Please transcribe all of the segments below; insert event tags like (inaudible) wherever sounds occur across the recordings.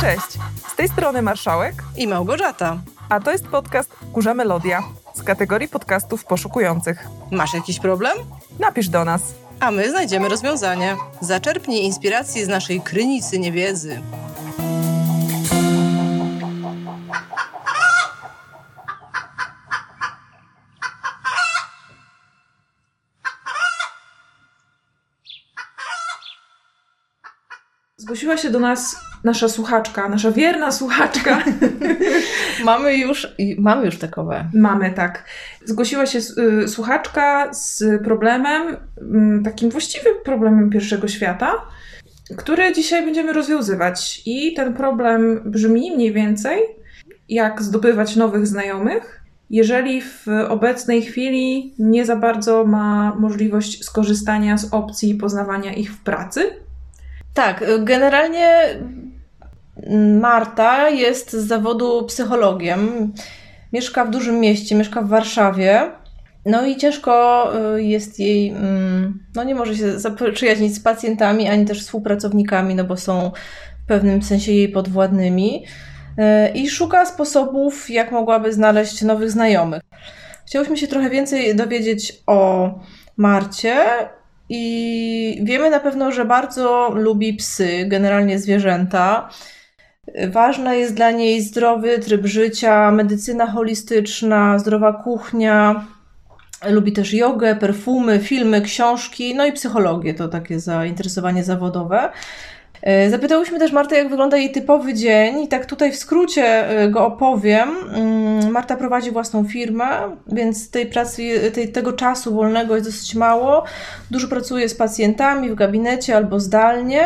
Cześć, z tej strony Marszałek i Małgorzata. A to jest podcast Kurza Melodia z kategorii podcastów poszukujących. Masz jakiś problem? Napisz do nas. A my znajdziemy rozwiązanie. Zaczerpnij inspiracji z naszej krynicy niewiedzy. Zgłosiła się do nas nasza słuchaczka, nasza wierna słuchaczka. (laughs) mamy już, mamy już takowe. Mamy, tak. Zgłosiła się y, słuchaczka z problemem, y, takim właściwym problemem pierwszego świata, który dzisiaj będziemy rozwiązywać. I ten problem brzmi mniej więcej, jak zdobywać nowych znajomych, jeżeli w obecnej chwili nie za bardzo ma możliwość skorzystania z opcji poznawania ich w pracy tak, generalnie Marta jest z zawodu psychologiem. Mieszka w dużym mieście, mieszka w Warszawie. No i ciężko y, jest jej, mm, no nie może się zaprzyjaźnić z pacjentami, ani też współpracownikami, no bo są w pewnym sensie jej podwładnymi. Y, I szuka sposobów, jak mogłaby znaleźć nowych znajomych. Chciałyśmy się trochę więcej dowiedzieć o Marcie i wiemy na pewno, że bardzo lubi psy, generalnie zwierzęta. Ważna jest dla niej zdrowy tryb życia, medycyna holistyczna, zdrowa kuchnia. Lubi też jogę, perfumy, filmy, książki, no i psychologię to takie zainteresowanie zawodowe. E, zapytałyśmy też Martę, jak wygląda jej typowy dzień, i tak tutaj w skrócie e, go opowiem. Mm, Marta prowadzi własną firmę, więc tej pracy, tej, tego czasu wolnego jest dosyć mało. Dużo pracuje z pacjentami w gabinecie albo zdalnie.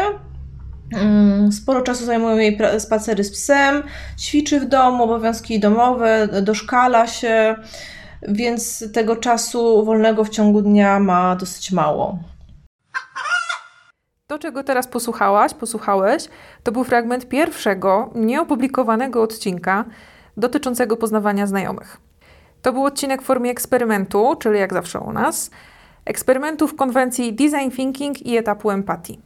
Mm, sporo czasu zajmują jej spacery z psem, ćwiczy w domu, obowiązki domowe, doszkala się, więc tego czasu wolnego w ciągu dnia ma dosyć mało. To, czego teraz posłuchałaś, posłuchałeś, to był fragment pierwszego, nieopublikowanego odcinka dotyczącego poznawania znajomych. To był odcinek w formie eksperymentu, czyli jak zawsze u nas, eksperymentu w konwencji design thinking i etapu empatii.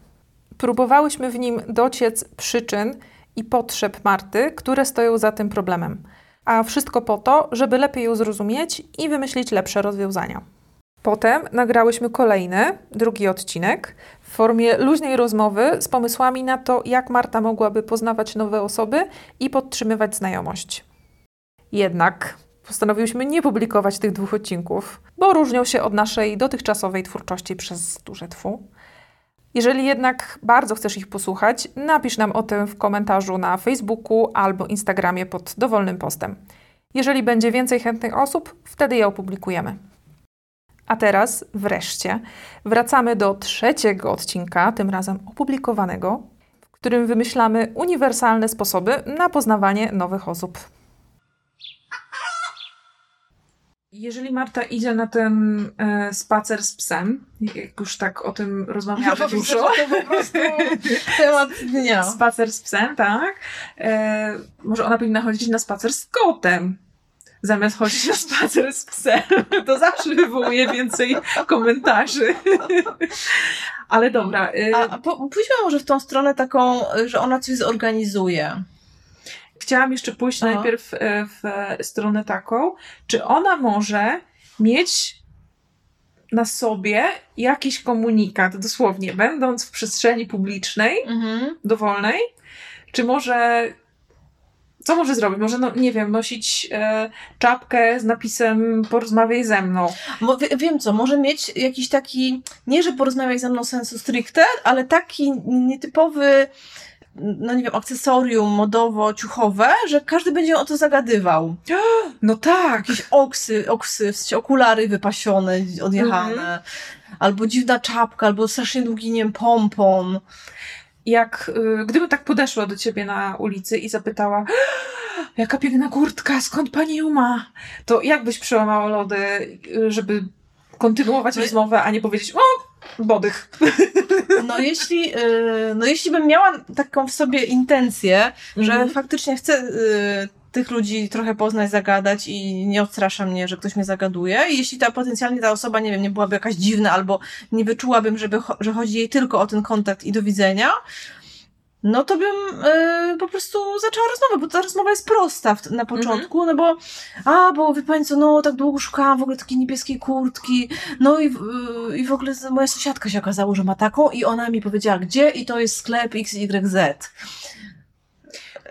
Próbowałyśmy w nim dociec przyczyn i potrzeb Marty, które stoją za tym problemem. A wszystko po to, żeby lepiej ją zrozumieć i wymyślić lepsze rozwiązania. Potem nagrałyśmy kolejny, drugi odcinek, w formie luźnej rozmowy z pomysłami na to, jak Marta mogłaby poznawać nowe osoby i podtrzymywać znajomość. Jednak postanowiłyśmy nie publikować tych dwóch odcinków, bo różnią się od naszej dotychczasowej twórczości przez duże twu. Jeżeli jednak bardzo chcesz ich posłuchać, napisz nam o tym w komentarzu na Facebooku albo Instagramie pod dowolnym postem. Jeżeli będzie więcej chętnych osób, wtedy je opublikujemy. A teraz wreszcie wracamy do trzeciego odcinka, tym razem opublikowanego, w którym wymyślamy uniwersalne sposoby na poznawanie nowych osób. Jeżeli Marta idzie na ten e, spacer z psem, jak już tak o tym rozmawiamy no, dużo. To po prostu (laughs) temat dnia. Spacer z psem, tak. E, może ona powinna chodzić na spacer z kotem zamiast chodzić na spacer z psem, to zawsze wywołuje więcej komentarzy. Ale dobra. Y, A po, pójdźmy może w tą stronę taką, że ona coś zorganizuje. Chciałam jeszcze pójść Aha. najpierw y, w stronę taką, czy ona może mieć na sobie jakiś komunikat, dosłownie, będąc w przestrzeni publicznej, mhm. dowolnej, czy może co może zrobić? Może, no, nie wiem, nosić e, czapkę z napisem porozmawiaj ze mną. Bo, wiem co, może mieć jakiś taki, nie że porozmawiaj ze mną sensu stricte, ale taki nietypowy no nie wiem, akcesorium modowo-ciuchowe, że każdy będzie o to zagadywał. (gasps) No tak. Jakieś oksy, oksy, w sensie okulary wypasione, odjechane. Mhm. Albo dziwna czapka, albo strasznie długi, nie wiem, pompon jak y, gdyby tak podeszła do ciebie na ulicy i zapytała, jaka piękna kurtka, skąd pani ją ma? To jak byś przełamała lody, y, żeby kontynuować no, rozmowę, a nie powiedzieć, o, bodych. No jeśli, y, no jeśli bym miała taką w sobie intencję, że mm -hmm. faktycznie chcę tych ludzi trochę poznać, zagadać i nie odstrasza mnie, że ktoś mnie zagaduje. I jeśli ta potencjalnie ta osoba, nie wiem, nie byłaby jakaś dziwna albo nie wyczułabym, żeby, że chodzi jej tylko o ten kontakt i do widzenia, no to bym y, po prostu zaczęła rozmowę, bo ta rozmowa jest prosta na początku, no bo a, bo wie pani co, no tak długo szukałam w ogóle takiej niebieskiej kurtki, no i, y, i w ogóle moja sąsiadka się okazało, że ma taką i ona mi powiedziała gdzie i to jest sklep XYZ.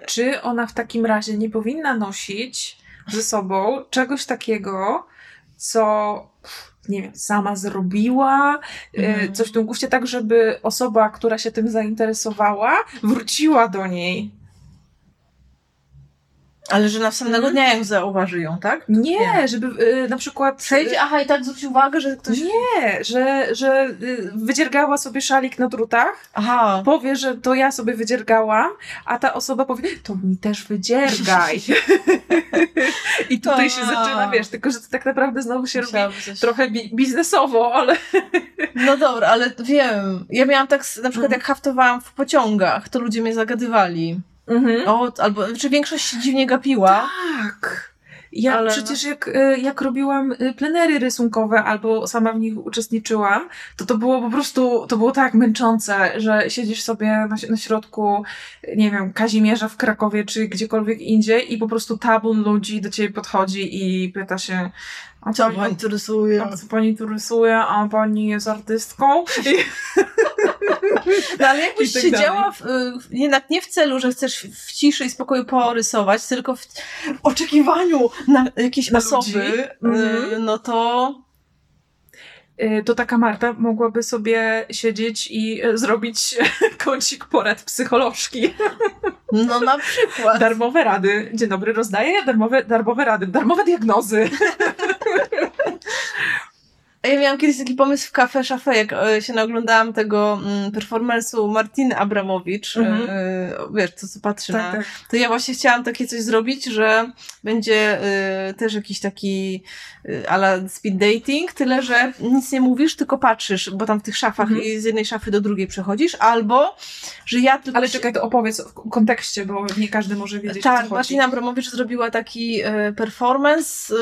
Czy ona w takim razie nie powinna nosić ze sobą czegoś takiego, co nie wiem, sama zrobiła, mhm. coś w tym guście, tak żeby osoba, która się tym zainteresowała, wróciła do niej. Ale że następnego dnia ją zauważy ją, tak? Nie, nie. żeby y, na przykład... Przejdź, y, aha, i tak zwróć uwagę, że ktoś... Nie, że, że y, wydziergała sobie szalik na drutach, aha. powie, że to ja sobie wydziergałam, a ta osoba powie, to mi też wydziergaj. (laughs) I tutaj się zaczyna, wiesz, tylko że to tak naprawdę znowu się Musiałam robi coś... trochę bi biznesowo, ale... No dobra, ale wiem. Ja miałam tak, na przykład mhm. jak haftowałam w pociągach, to ludzie mnie zagadywali. Mhm. O, albo, czy większość się dziwnie gapiła. Tak. Ja ale... przecież jak, e, jak robiłam e, plenery rysunkowe albo sama w nich uczestniczyłam, to to było po prostu, to było tak męczące, że siedzisz sobie na, na środku, nie wiem, Kazimierza w Krakowie czy gdziekolwiek indziej i po prostu tabun ludzi do ciebie podchodzi i pyta się, a co pani tu rysuje? A co pani tu rysuje? A pani jest artystką? (laughs) I... (laughs) No ale jakbyś tak siedziała w, jednak nie w celu, że chcesz w ciszy i spokoju porysować, tylko w oczekiwaniu na jakieś na osoby, mm. no to y, to taka Marta mogłaby sobie siedzieć i y, zrobić (laughs) kącik porad psycholożki. (laughs) No na przykład. Darmowe rady. Dzień dobry, rozdaję darmowe, darmowe rady, darmowe diagnozy. Ja miałam kiedyś taki pomysł w kafe szafę, jak e, się naglądałam tego mm, performance'u Martiny Abramowicz, mm -hmm. wiesz, to co patrzy tak, na... Tak. To ja właśnie chciałam takie coś zrobić, że będzie też jakiś taki ala speed dating, tyle, że nic nie mówisz, tylko patrzysz, bo tam w tych szafach mm -hmm. z jednej szafy do drugiej przechodzisz, albo, że ja tylko... Ale czekaj, to opowiedz w kontekście, bo nie każdy może wiedzieć, Tak, Martina Abramowicz zrobiła taki performance,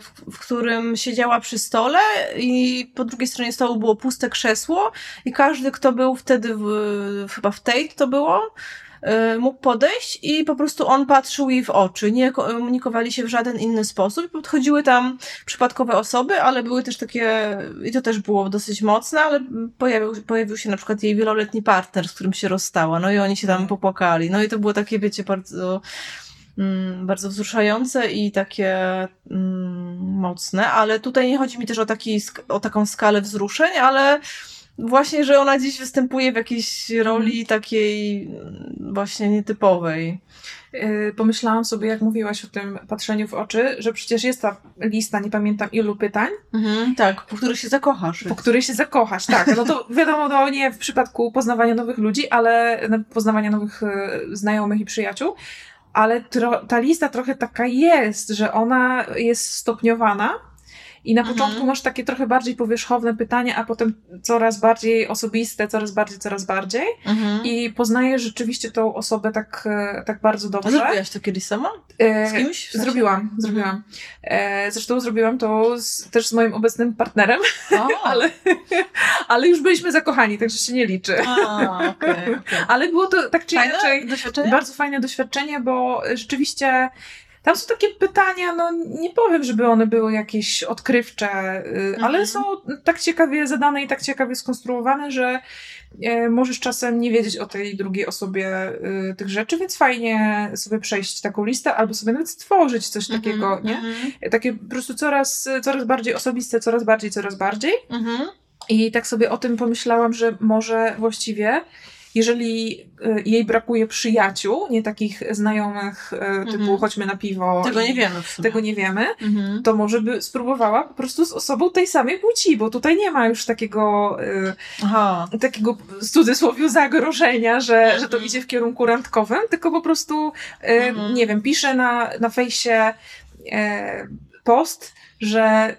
w, w którym siedziała przy stole i po drugiej stronie stołu było puste krzesło i każdy, kto był wtedy w, chyba w Tate to było, y, mógł podejść i po prostu on patrzył jej w oczy. Nie komunikowali się w żaden inny sposób. Podchodziły tam przypadkowe osoby, ale były też takie, i to też było dosyć mocne, ale pojawił, pojawił się na przykład jej wieloletni partner, z którym się rozstała. No i oni się tam mhm. popłakali. No i to było takie, wiecie, bardzo mm, bardzo wzruszające i takie mm, mocne, ale tutaj nie chodzi mi też o, taki, o taką skalę wzruszeń, ale właśnie, że ona dziś występuje w jakiejś roli mhm. takiej mm, właśnie nietypowej. Yy, pomyślałam sobie, jak mówiłaś o tym patrzeniu w oczy, że przecież jest ta lista, nie pamiętam ilu pytań. Mhm, tak, po których się zakochasz. Po których się zakochasz, tak. No to (laughs) wiadomo, no nie w przypadku poznawania nowych ludzi, ale poznawania nowych yy, znajomych i przyjaciół ale ta lista trochę taka jest, że ona jest stopniowana. I na mhm. początku masz takie trochę bardziej powierzchowne pytania, a potem coraz bardziej osobiste, coraz bardziej, coraz bardziej. Mhm. I poznajesz rzeczywiście tą osobę tak, e, tak bardzo dobrze. A zrobiłaś to kiedyś sama? E, z kimś? W zrobiłam, mhm. zrobiłam. E, zresztą zrobiłam to z, też z moim obecnym partnerem, (laughs) ale, ale już byliśmy zakochani, także się nie liczy. A, okay, okay. (laughs) Ale było to tak czy inaczej bardzo fajne doświadczenie, bo rzeczywiście tam są takie pytania, no nie powiem, żeby one były jakieś odkrywcze, mhm. ale są tak ciekawie zadane i tak ciekawie skonstruowane, że e, możesz czasem nie wiedzieć o tej drugiej osobie e, tych rzeczy, więc fajnie sobie przejść taką listę albo sobie nawet stworzyć coś mhm, takiego, nie? Mhm. Takie po prostu coraz, coraz bardziej osobiste, coraz bardziej, coraz bardziej. I tak sobie o tym pomyślałam, że może właściwie jeżeli e, jej brakuje przyjaciół, nie takich znajomych e, typu mhm. chodźmy na piwo. Tego nie wiemy w sumie. Tego nie wiemy, mhm. to może by spróbowała po prostu z osobą tej samej płci, bo tutaj nie ma już takiego e, Aha. takiego w cudzysłowie zagrożenia, że, mhm. że to idzie w kierunku randkowym, tylko po prostu mhm. nie wiem, pisze na, na fejsie post, że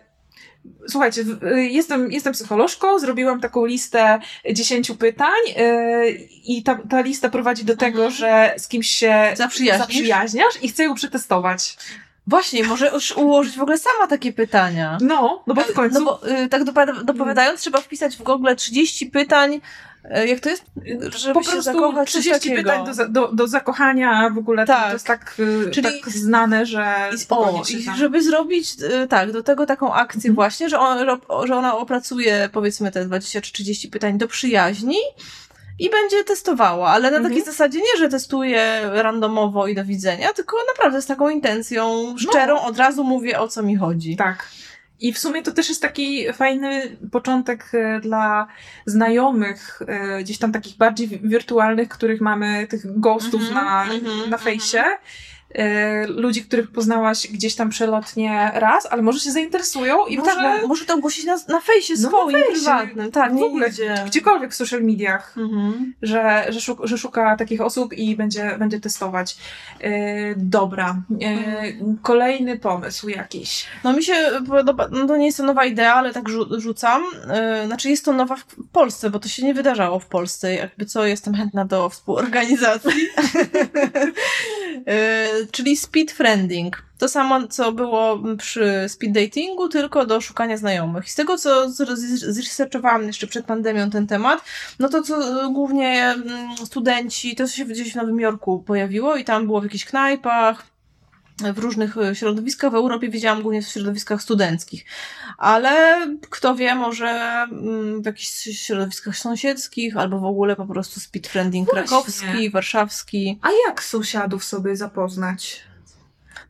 Słuchajcie, y, jestem, jestem psycholożką, zrobiłam taką listę dziesięciu pytań yy, i ta, ta lista prowadzi do tego, mhm. że z kimś się zaprzyjaźniasz i chcę ją przetestować. Właśnie, może już ułożyć w ogóle sama takie pytania. No, no bo w końcu... No bo y, tak dopowiada- dopowiadając, trzeba wpisać w Google 30 pytań, y, jak to jest? Żeby po się prostu zakochać, coś 30 takiego. pytań do, do, do zakochania, w ogóle to, Tak. to jest tak, y, Czyli- tak znane, że o, i żeby zrobić y, tak, do tego taką akcję Mhm. właśnie, że, on, że ona opracuje powiedzmy te 20 czy 30 pytań do przyjaźni i będzie testowała, ale na Mhm. takiej zasadzie nie, że testuje randomowo i do widzenia, tylko naprawdę z taką intencją szczerą od razu mówię o co mi chodzi. Tak. I w sumie to też jest taki fajny początek e, dla znajomych, e, gdzieś tam takich bardziej wi- wirtualnych, których mamy, tych ghostów Mhm, na, mhm, na fejsie. E, Ludzi, których poznałaś gdzieś tam przelotnie raz, ale może się zainteresują i może tak, może to ogłosić na, na fejsie No, na swoim, fejsie. prywatnym. Tak, w ogóle nigdzie. gdziekolwiek w social mediach. Mhm. że, że, szuk, że szuka takich osób i będzie, będzie testować. E, dobra. E, kolejny pomysł jakiś. No mi się podoba, no to nie jest to nowa idea, ale tak rzu- rzucam. Yy, znaczy jest to nowa w w Polsce, bo to się nie wydarzało w Polsce. Jakby co, jestem chętna do współorganizacji. (laughs) Czyli speed friending. To samo, co było przy speed datingu, tylko do szukania znajomych. Z tego, co zresearchowałam jeszcze przed pandemią ten temat, no to co głównie mm, studenci, to się gdzieś w Nowym Jorku pojawiło i tam było w jakichś knajpach, w różnych e, środowiskach. W Europie widziałam głównie w środowiskach studenckich. Ale kto wie, może mm, w jakichś środowiskach sąsiedzkich, albo w ogóle po prostu speed friending Właśnie. krakowski, warszawski. A jak sąsiadów sobie zapoznać?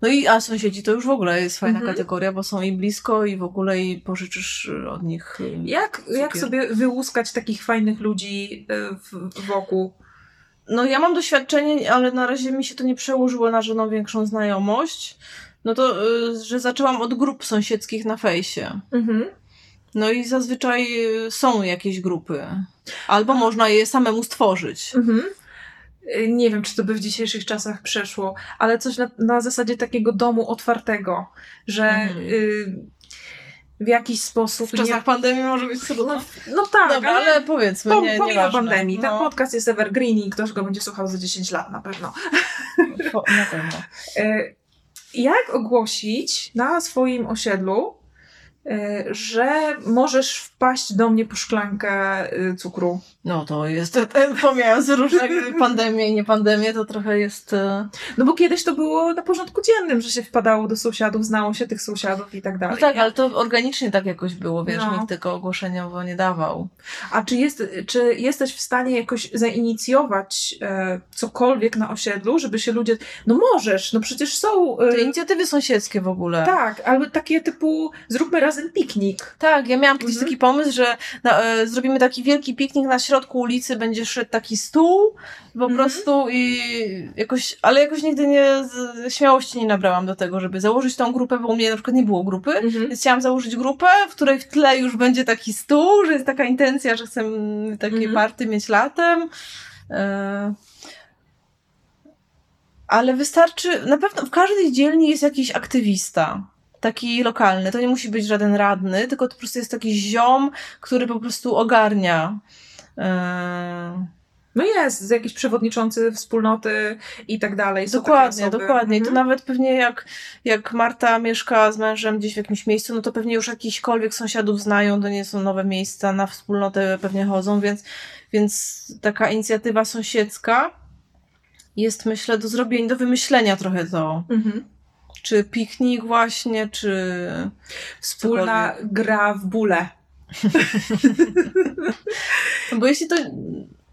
No i a sąsiedzi to już w ogóle jest fajna Mhm. kategoria, bo są i blisko i w ogóle i pożyczysz od nich. Jak, jak sobie wyłuskać takich fajnych ludzi e, w, wokół? No ja mam doświadczenie, ale na razie mi się to nie przełożyło na żadną większą znajomość. No to, y, że zaczęłam od grup sąsiedzkich na fejsie. Mhm. No i zazwyczaj y, są jakieś grupy. Albo można je samemu stworzyć. Mhm. E, Nie wiem, czy to by w dzisiejszych czasach przeszło, ale coś na, na zasadzie takiego domu otwartego, że Mhm. y, w jakiś sposób. W czasach pandemii może być trudno. No, no tak, Dobra, ale powiedzmy, Po, nie, pomimo pandemii. Ten No, podcast jest evergreen i ktoś go będzie słuchał za 10 lat na pewno. po, na pewno. (laughs) E, Jak ogłosić na swoim osiedlu, e, że możesz wpaść do mnie po szklankę e, cukru? No to jest, ten, (laughs) pomijając różne (laughs) pandemie i nie pandemie, to trochę jest... e, No bo kiedyś to było na porządku dziennym, że się wpadało do sąsiadów, znało się tych sąsiadów i tak No dalej. tak, ale to organicznie tak jakoś było, wiesz, No. nikt tego ogłoszeniowo nie dawał. A czy, jest, czy jesteś w stanie jakoś zainicjować e, cokolwiek na osiedlu, żeby się ludzie... No możesz, no przecież są... E, Te inicjatywy sąsiedzkie w ogóle. tak, albo takie typu zróbmy razem piknik. Tak, ja miałam kiedyś Mhm. taki pomysł, że na, e, zrobimy taki wielki piknik na środku ulicy, będzie szedł taki stół po Mhm. prostu i jakoś, ale jakoś nigdy nie, z, śmiałości nie nabrałam do tego, żeby założyć tą grupę, bo u mnie na przykład nie było grupy, Mhm. więc chciałam założyć grupę, w której w tle już będzie taki stół, że jest taka intencja, że chcę takie Mhm. party mieć latem. E, ale wystarczy, na pewno w każdej dzielni jest jakiś aktywista. Taki lokalny. To nie musi być żaden radny, tylko to po prostu jest taki ziom, który po prostu ogarnia. E, No jest, jakiś przewodniczący wspólnoty i tak dalej. Są Dokładnie, dokładnie. I to Mhm. nawet pewnie jak, jak Marta mieszka z mężem gdzieś w jakimś miejscu, no to pewnie już jakichkolwiek sąsiadów znają, to nie są nowe miejsca, na wspólnotę pewnie chodzą, więc, więc taka inicjatywa sąsiedzka jest myślę do zrobienia, do wymyślenia trochę to. Mhm. Czy piknik właśnie, czy... Wspólna gra w bóle. (laughs) Bo jeśli to...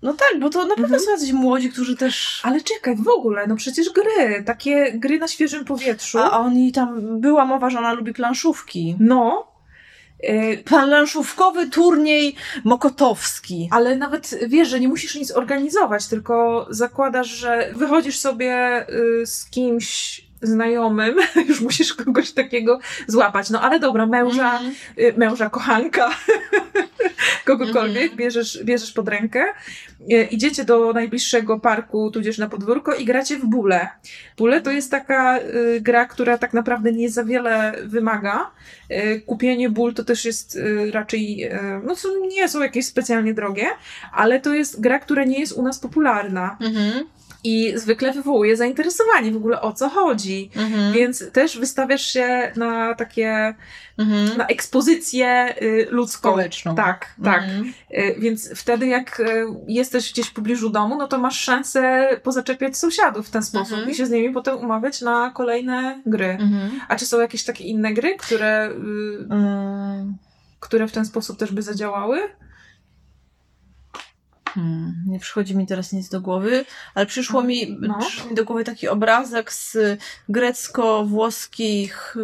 No tak, bo to na pewno Mhm. są jacyś młodzi, którzy też... Ale czekaj, w ogóle, no przecież gry, takie gry na świeżym powietrzu. A oni tam... Była mowa, że ona lubi planszówki. No, y, Planszówkowy turniej mokotowski. ale nawet wiesz, że nie musisz nic organizować, tylko zakładasz, że wychodzisz sobie y, z kimś znajomym, (laughs) już musisz kogoś takiego złapać. No ale dobra, męża, y, męża, kochanka, (laughs) kogokolwiek, Mhm. bierzesz, bierzesz pod rękę, y, idziecie do najbliższego parku, tudzież na podwórko i gracie w bóle. Bóle to jest taka y, gra, która tak naprawdę nie za wiele wymaga. Kupienie ból to też jest raczej, no nie są jakieś specjalnie drogie, ale to jest gra, która nie jest u nas popularna. Mhm. I zwykle wywołuje zainteresowanie w ogóle o co chodzi. Mhm. Więc też wystawiasz się na takie, Mhm. na ekspozycję y, ludzką. Społeczną. Tak, tak. Mhm. Y, Więc wtedy, jak y, jesteś gdzieś w pobliżu domu, no to masz szansę pozaczepiać sąsiadów w ten sposób Mhm. i się z nimi potem umawiać na kolejne gry. Mhm. A czy są jakieś takie inne gry, które, Mm. które w ten sposób też by zadziałały? Hmm, nie przychodzi mi teraz nic do głowy, ale przyszło mi, No. przyszło mi do głowy taki obrazek z grecko-włoskich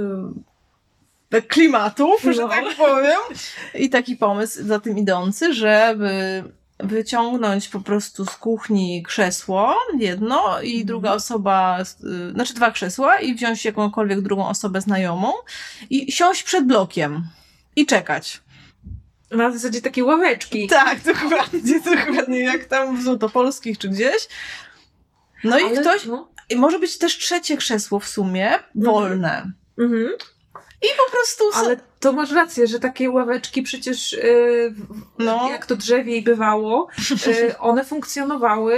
y, klimatów, że No. tak powiem. I taki pomysł za tym idący, żeby wyciągnąć po prostu z kuchni krzesło jedno i Mhm. druga osoba, y, znaczy dwa krzesła i wziąć jakąkolwiek drugą osobę znajomą i siąść przed blokiem i czekać. Na zasadzie takie ławeczki. Tak, dokładnie, (laughs) dokładnie, jak tam w Złotopolskich czy gdzieś. No i Ale- ktoś, No. i może być też trzecie krzesło w sumie, wolne. Mhm. I po prostu... Ale to masz rację, że takie ławeczki przecież, y, w- No. jak to drzewiej bywało, y, one funkcjonowały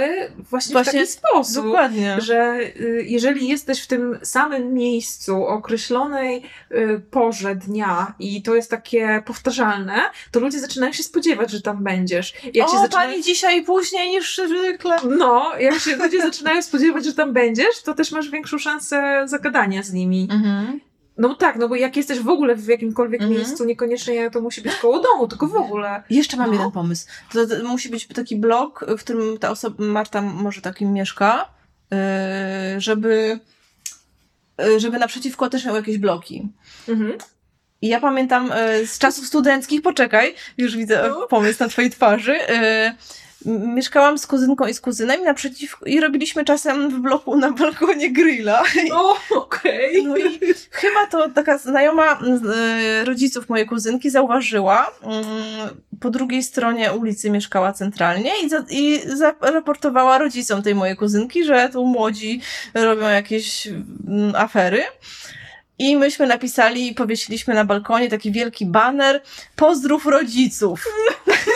właśnie, Właśnie, w taki sposób. Dokładnie. Że y, jeżeli jesteś w tym samym miejscu o określonej y, porze dnia i to jest takie powtarzalne, to ludzie zaczynają się spodziewać, że tam będziesz. Jak się o, zaczynają... pani dzisiaj później niż zwykle. No, jak się ludzie zaczynają spodziewać, że tam będziesz, to też masz większą szansę zagadania z nimi. Mhm. No tak, no bo jak jesteś w ogóle w jakimkolwiek Mhm. miejscu, niekoniecznie to musi być koło domu, tylko w ogóle. Jeszcze mam No. jeden pomysł. To, to musi być taki blok, w którym ta osoba, Marta może takim mieszka, yy, żeby, yy, żeby naprzeciwko też miał jakieś bloki. Mhm. I ja pamiętam e, z czasów studenckich, poczekaj, już widzę No. pomysł na twojej twarzy. Mieszkałam z kuzynką i z kuzynem i naprzeciw, i robiliśmy czasem w bloku na balkonie grilla. O, okej. No i chyba to taka znajoma e, rodziców mojej kuzynki zauważyła. Po drugiej stronie ulicy mieszkała centralnie i, za, i zaraportowała rodzicom tej mojej kuzynki, że tu młodzi robią jakieś afery. I myśmy napisali i powiesiliśmy na balkonie taki wielki baner Pozdrów rodziców. (laughs)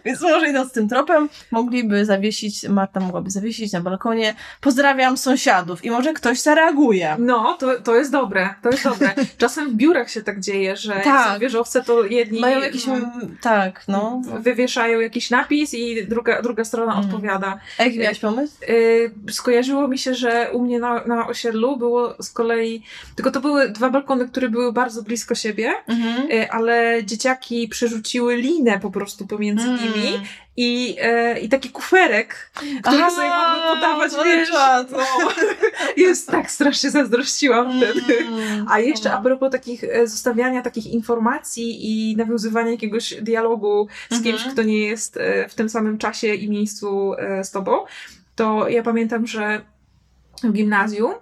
(laughs) Więc może idąc tym tropem, mogliby zawiesić, Marta mogłaby zawiesić na balkonie Pozdrawiam sąsiadów i może ktoś zareaguje. No, to, to jest dobre, to jest dobre. (laughs) Czasem w biurach się tak dzieje, że Tak. są wieżowce, to jedni Mają jakiś, mm, tak, no. wywieszają jakiś napis i druga, druga strona Mm. odpowiada. A jaki pomysł? Y, skojarzyło mi się, że u mnie na, na osiedlu było z kolei, tylko to były dwa balkony, które były bardzo blisko siebie, Mhm. y, ale dzieciaki przerzuciły linę po prostu pomiędzy Mm. nimi i, e, i taki kuferek, który Aha, sobie mogły podawać, wiesz, czad. no, (laughs) jest tak strasznie zazdrościłam wtedy. Mm. A jeszcze a propos takich e, zostawiania takich informacji i nawiązywania jakiegoś dialogu z Mhm. kimś, kto nie jest e, w tym samym czasie i miejscu e, z tobą, to ja pamiętam, że w gimnazjum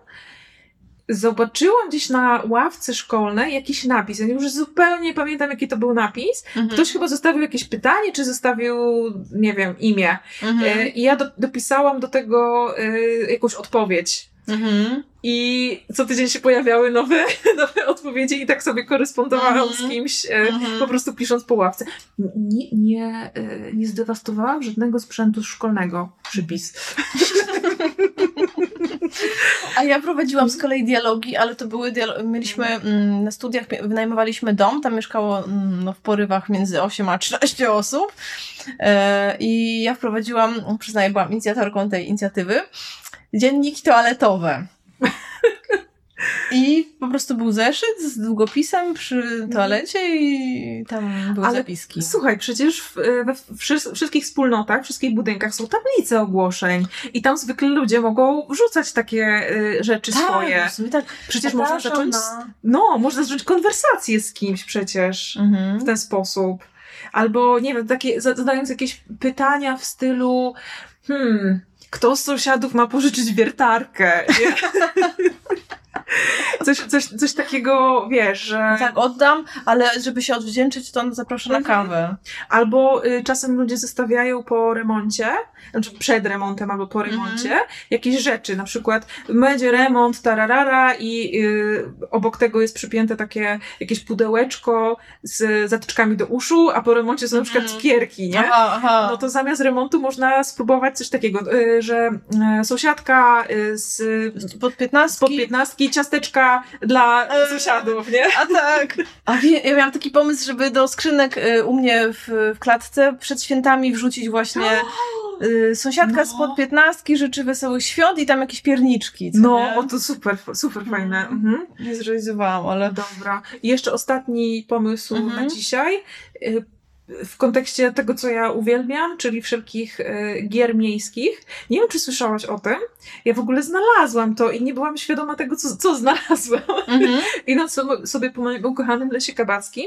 zobaczyłam gdzieś na ławce szkolnej jakiś napis. Ja już zupełnie nie pamiętam, jaki to był napis. Mhm. Ktoś chyba zostawił jakieś pytanie, czy zostawił, nie wiem, imię. Mhm. E, I ja do, dopisałam do tego e, jakąś odpowiedź. Mhm. I co tydzień się pojawiały nowe, (laughs) nowe odpowiedzi i tak sobie korespondowałam Mhm. z kimś, e, Mhm. po prostu pisząc po ławce. Nie, nie, nie zdewastowałam żadnego sprzętu szkolnego. Przypis. (laughs) A ja prowadziłam z kolei dialogi, ale to były dialogi, mieliśmy mm, na studiach, wynajmowaliśmy dom, tam mieszkało mm, no, w porywach między 8 a 13 osób e, i ja wprowadziłam, przyznaję, byłam inicjatorką tej inicjatywy, dzienniki toaletowe. I po prostu był zeszyt z długopisem przy toalecie i tam były Ale zapiski. Słuchaj, przecież w, e, we wszy- wszystkich wspólnotach, wszystkich budynkach są tablice ogłoszeń i tam zwykle ludzie mogą wrzucać takie e, rzeczy swoje. w sumie tak. Przecież można zacząć, na- no, można zacząć konwersację z kimś przecież. Mhm. w ten sposób. Albo, nie wiem, takie, zadając jakieś pytania w stylu, hmm, kto z sąsiadów ma pożyczyć wiertarkę? (laughs) Coś, coś, coś takiego, wiesz, że... Tak, oddam, ale żeby się odwdzięczyć, to on zaprasza na Mhm. kawę. Albo y, czasem ludzie zostawiają po remoncie, znaczy przed remontem albo po remoncie, jakieś rzeczy, na przykład będzie remont, tararara i y, obok tego jest przypięte takie jakieś pudełeczko z zatyczkami do uszu, a po remoncie są na przykład Mhm. cukierki, nie? Aha, aha. No to zamiast remontu można spróbować coś takiego, y, że y, sąsiadka y, z Pod piętnastki. spod piętnastki ciasteczka dla E, sąsiadów, nie? A tak. A wie, ja miałam taki pomysł, żeby do skrzynek y, u mnie w, w klatce przed świętami wrzucić właśnie y, (gasps) sąsiadka No. spod piętnastki życzy wesołych świąt i tam jakieś pierniczki. Co No, nie? o, to super, super fajne. Mhm. Nie zrealizowałam, ale... Dobra. I jeszcze ostatni pomysł Mhm. na dzisiaj. W kontekście tego, co ja uwielbiam, czyli wszelkich y, gier miejskich. Nie wiem, czy słyszałaś o tym. Ja w ogóle znalazłam to i nie byłam świadoma tego, co, co znalazłam. Mhm. (laughs) Idąc so- sobie po moim ukochanym lesie kabackim,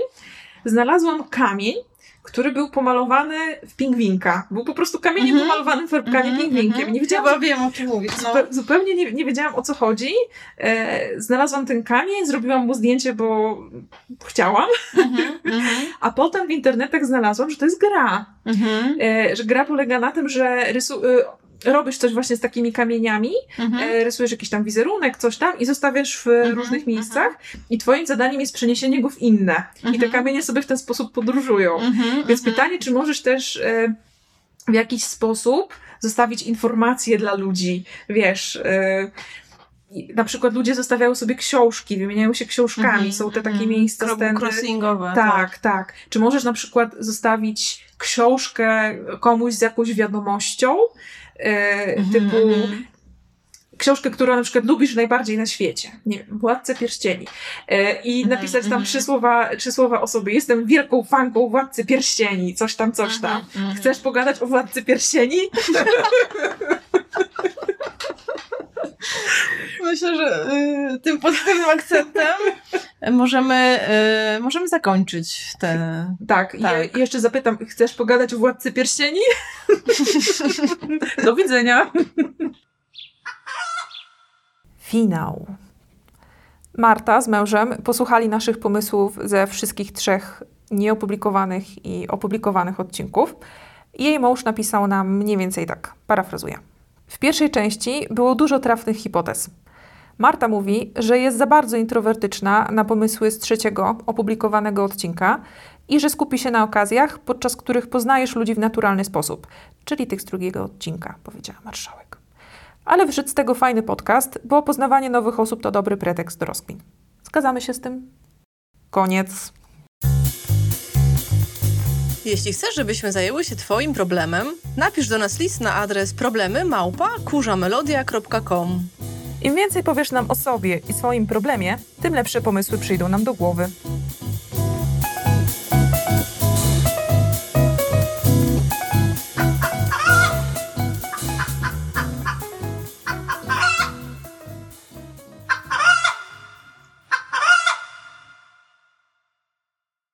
znalazłam kamień, który był pomalowany w pingwinka. Był po prostu kamieniem Mhm. pomalowanym farbkami Mhm, pingwinkiem. mhm. Nie wiedziałam, Chyba wiem, o czym mówisz. No. Zupe- zupełnie nie, nie wiedziałam o co chodzi. E, znalazłam ten kamień, zrobiłam mu zdjęcie, bo chciałam, Mhm, (laughs) mhm, a potem w internetach znalazłam, że to jest gra. mhm, E, że gra polega na tym, że rysu- e, robisz coś właśnie z takimi kamieniami, mhm. e, rysujesz jakiś tam wizerunek, coś tam i zostawiasz w Mhm, różnych mhm. miejscach i twoim zadaniem jest przeniesienie go w inne. I te Mhm. kamienie sobie w ten sposób podróżują. Mhm, Więc pytanie, czy możesz też e, w jakiś sposób zostawić informacje dla ludzi, wiesz. E, na przykład ludzie zostawiają sobie książki, wymieniają się książkami, są te takie miejsca, stędy. crossingowe. Tak, tak. Czy możesz na przykład zostawić książkę komuś z jakąś wiadomością, Mhm, typu mhm. książkę, którą na przykład lubisz najbardziej na świecie. Nie wiem, Władcę Pierścieni. E, I Mhm, napisać tam trzy słowa, trzy słowa o sobie. Jestem wielką fanką Władcy Pierścieni, coś tam, coś tam. Chcesz pogadać o Władcy Pierścieni? (laughs) Myślę, że y, tym pozytywnym akcentem możemy, y, możemy zakończyć te. Tak. Tak. je- jeszcze zapytam, chcesz pogadać o Władcy Pierścieni? (laughs) Do widzenia. Finał. Marta z mężem posłuchali naszych pomysłów ze wszystkich trzech nieopublikowanych i opublikowanych odcinków. I jej mąż napisał nam mniej więcej tak, parafrazuję. W pierwszej części było dużo trafnych hipotez. Marta mówi, że jest za bardzo introwertyczna na pomysły z trzeciego opublikowanego odcinka i że skupi się na okazjach, podczas których poznajesz ludzi w naturalny sposób, czyli tych z drugiego odcinka, powiedziała marszałek. Ale wyszedł z tego fajny podcast, bo poznawanie nowych osób to dobry pretekst do rozkmin. Zgadzamy się z tym? Koniec. Jeśli chcesz, żebyśmy zajęły się Twoim problemem, napisz do nas list na adres problemy małpa kurzamelodia.com. Im więcej powiesz nam o sobie i swoim problemie, tym lepsze pomysły przyjdą nam do głowy.